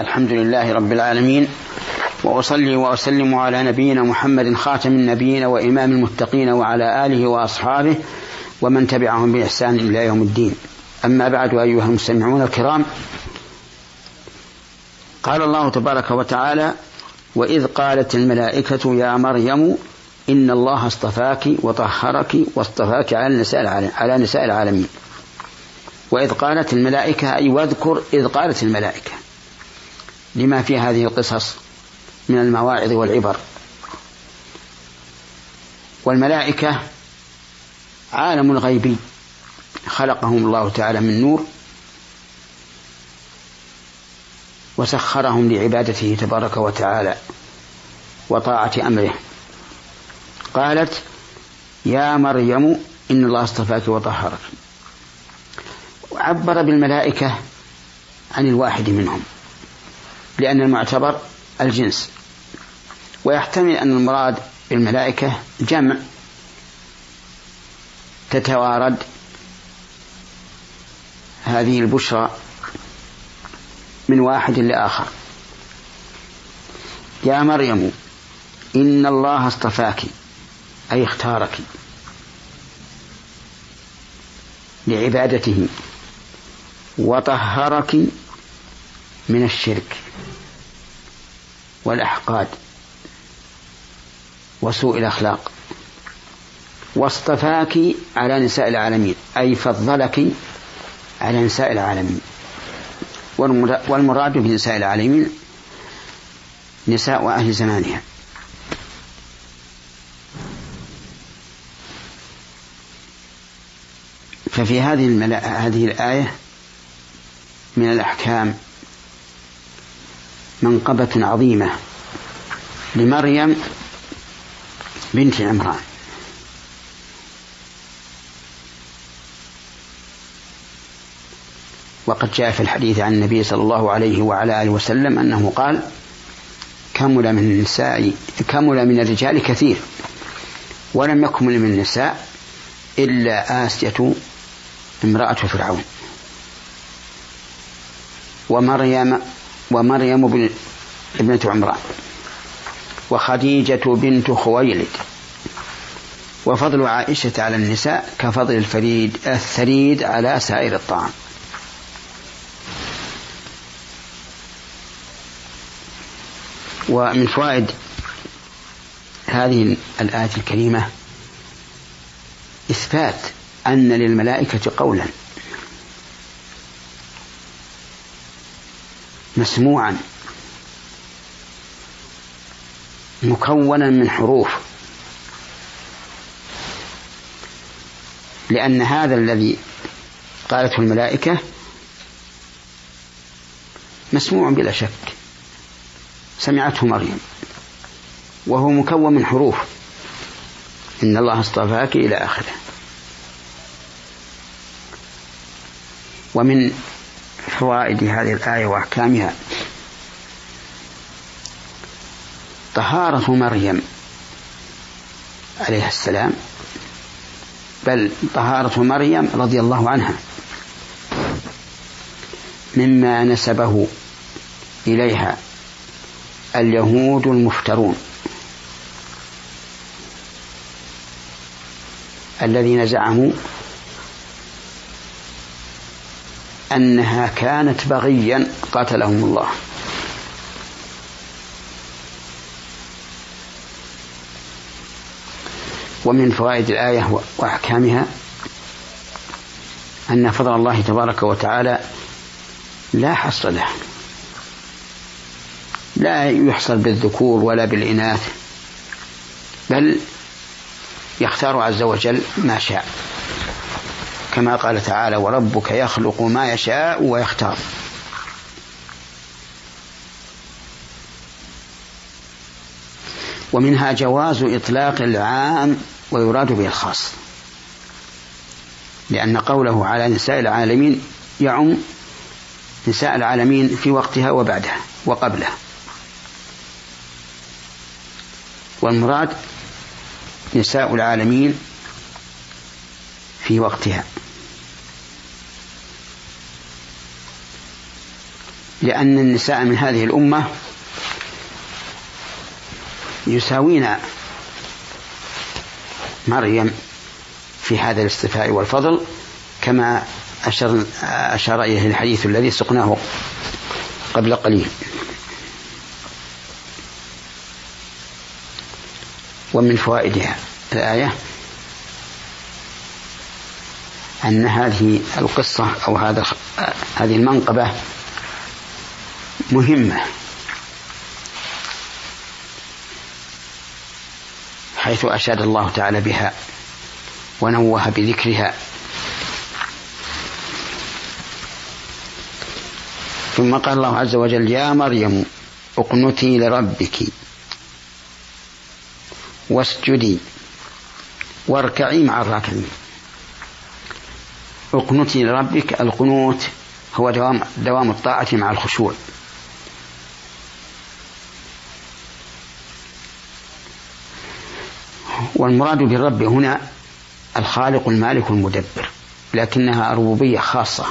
الحمد لله رب العالمين وأصلي وأسلم على نبينا محمد خاتم النبيين وإمام المتقين وعلى آله وأصحابه ومن تبعهم بإحسان إلى يوم الدين. أما بعد أيها المستمعون الكرام قال الله تبارك وتعالى وإذ قالت الملائكة يا مريم إن الله اصطفاك وطهرك واصطفاك على نساء على نساء العالمين. وإذ قالت الملائكة أي واذكر إذ قالت الملائكة. لما في هذه القصص من المواعظ والعبر. والملائكة عالم غيبي خلقهم الله تعالى من نور وسخرهم لعبادته تبارك وتعالى وطاعة أمره. قالت يا مريم إن الله اصطفاك وطهرك. وعبر بالملائكة عن الواحد منهم. لأن المعتبر الجنس. ويحتمل أن المراد بالملائكة جمع تتوارد هذه البشرى من واحد لآخر. يا مريم إن الله اصطفاك أي اختارك لعبادته وطهرك من الشرك. والأحقاد وسوء الأخلاق واصطفاك على نساء العالمين أي فضلك على نساء العالمين والمراد بنساء العالمين نساء أهل زمانها ففي هذه. هذه الآية من الأحكام منقبة عظيمة لمريم بنت عمران. وقد جاء في الحديث عن النبي صلى الله عليه وعلى آله وسلم أنه قال كمل من النساء كمل من الرجال كثير ولم يكمل من النساء إلا آسية امرأة فرعون. ومريم ومريم ابنة عمران وخديجة بنت خويلد. وفضل عائشة على النساء كفضل الفريد الثريد على سائر الطعام. ومن فوائد هذه الآية الكريمة إثبات أن للملائكة قولا. مسموعا مكونا من حروف. لأن هذا الذي قالته الملائكة مسموع بلا شك. سمعته مريم وهو مكون من حروف. إن الله اصطفاك إلى آخره. ومن فوائد هذه الآية وأحكامها. طهارة مريم عليه السلام بل طهارة مريم رضي الله عنها مما نسبه إليها اليهود المفترون الذين زعموا أنها كانت بغيا قاتلهم الله. ومن فوائد الآية وأحكامها أن فضل الله تبارك وتعالى لا حصر له. لا يحصل بالذكور ولا بالإناث بل يختار عز وجل ما شاء. كما قال تعالى وربك يخلق ما يشاء ويختار. ومنها جواز إطلاق العام ويراد به الخاص. لأن قوله على نساء العالمين يعم نساء العالمين في وقتها وبعدها وقبله والمراد نساء العالمين في وقتها. لأن النساء من هذه الأمة يساوين مريم في هذا الاستفاء والفضل كما أشر, أشار إليه الحديث الذي سقناه قبل قليل. ومن فوائدها الآية أن هذه القصة أو هذا هذه المنقبة مهمة. حيث أشاد الله تعالى بها ونوه بذكرها. ثم قال الله عز وجل يا مريم اقنتي لربك واسجدي واركعي مع الراكعين. اقنتي لربك القنوت هو دوام دوام الطاعة مع الخشوع. والمراد بالرب هنا الخالق المالك المدبر لكنها ربوبية خاصة.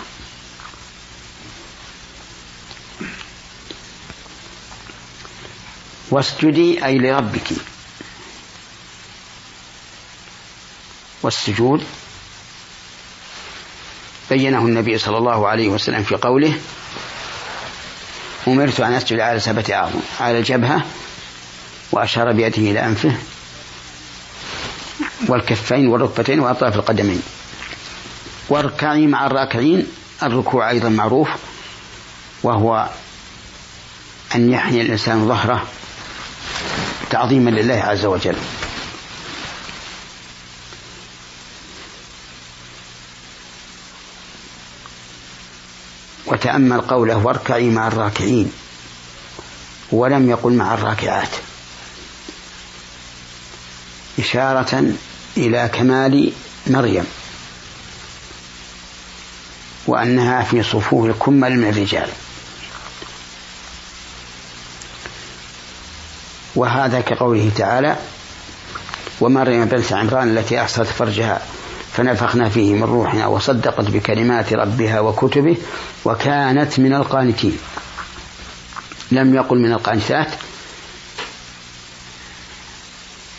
واسجدي أي لربك. والسجود. بينه النبي صلى الله عليه وسلم في قوله أمرت أن أسجد على سبعة أعظم على الجبهة وأشار بيده إلى أنفه والكفين والركبتين وأطراف القدمين. واركعي مع الراكعين الركوع أيضا معروف وهو أن يحني الإنسان ظهره تعظيما لله عز وجل. وتأمل قوله واركعي مع الراكعين ولم يقل مع الراكعات. إشارة إلى كمال مريم وأنها في صفوف الكمل من الرجال. وهذا كقوله تعالى ومريم بنت عمران التي أحصت فرجها فنفخنا فيه من روحنا وصدقت بكلمات ربها وكتبه وكانت من القانتين. لم يقل من القانتات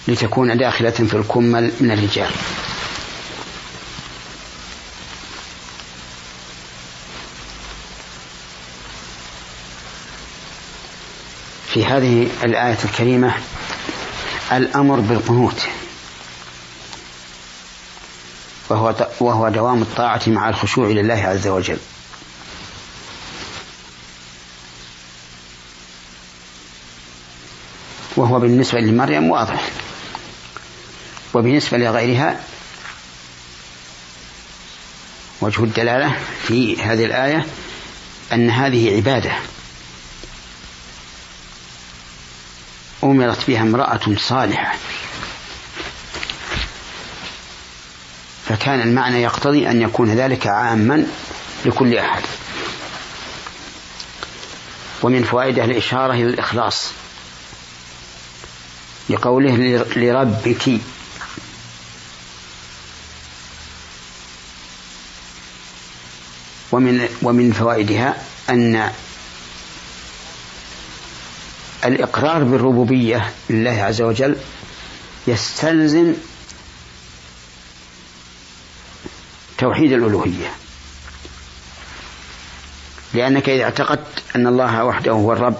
لتكون داخلة في الكمل من الرجال. في هذه الآية الكريمة الأمر بالقنوت. وهو وهو دوام الطاعة مع الخشوع لله عز وجل. وهو بالنسبة لمريم واضح. وبالنسبة لغيرها وجه الدلالة في هذه الآية أن هذه عبادة أمرت بها امرأة صالحة. فكان المعنى يقتضي أن يكون ذلك عاما لكل أحد. ومن فوائده الإشارة إلى الإخلاص. لقوله لربك ومن ومن فوائدها أن الإقرار بالربوبية لله عز وجل يستلزم توحيد الألوهية. لأنك إذا اعتقدت أن الله وحده هو الرب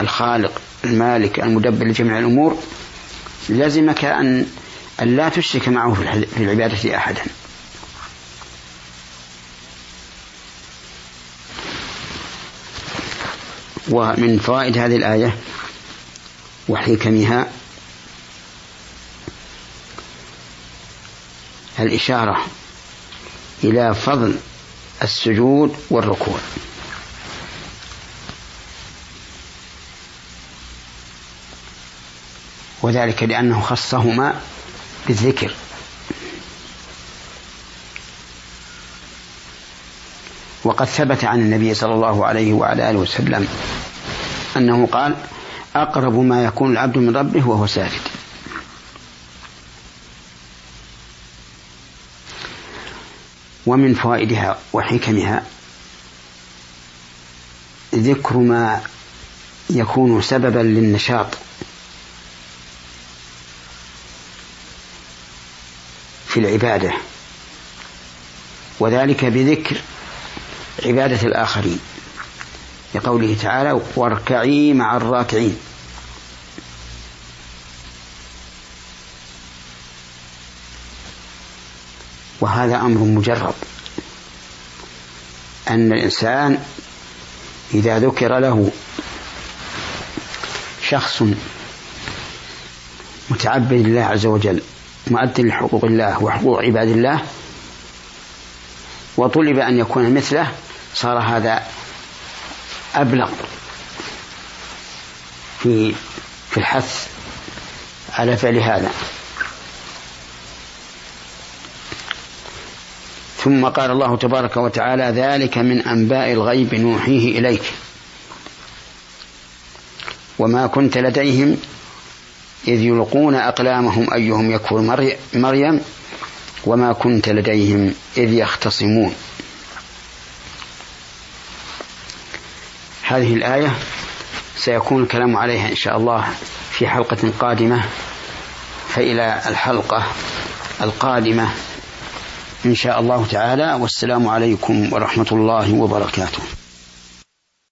الخالق المالك المدبر لجميع الأمور لزمك أن أن لا تشرك معه في العبادة أحدا. ومن فوائد هذه الآية وحكمها الإشارة إلى فضل السجود والركوع. وذلك لأنه خصهما بالذكر. وقد ثبت عن النبي صلى الله عليه وعلى آله وسلم أنه قال أقرب ما يكون العبد من ربه وهو ساجد. ومن فوائدها وحكمها ذكر ما يكون سببا للنشاط في العبادة وذلك بذكر عبادة الآخرين لقوله تعالى واركعي مع الراكعين وهذا أمر مجرب أن الإنسان إذا ذكر له شخص متعبد لله عز وجل مؤد لحقوق الله وحقوق عباد الله وطلب أن يكون مثله صار هذا أبلغ في في الحث على فعل هذا. ثم قال الله تبارك وتعالى ذلك من أنباء الغيب نوحيه إليك. وما كنت لديهم إذ يلقون أقلامهم أيهم يكفر مريم وما كنت لديهم إذ يختصمون. هذه الآية سيكون الكلام عليها إن شاء الله في حلقة قادمة فإلى الحلقة القادمة إن شاء الله تعالى. والسلام عليكم ورحمة الله وبركاته.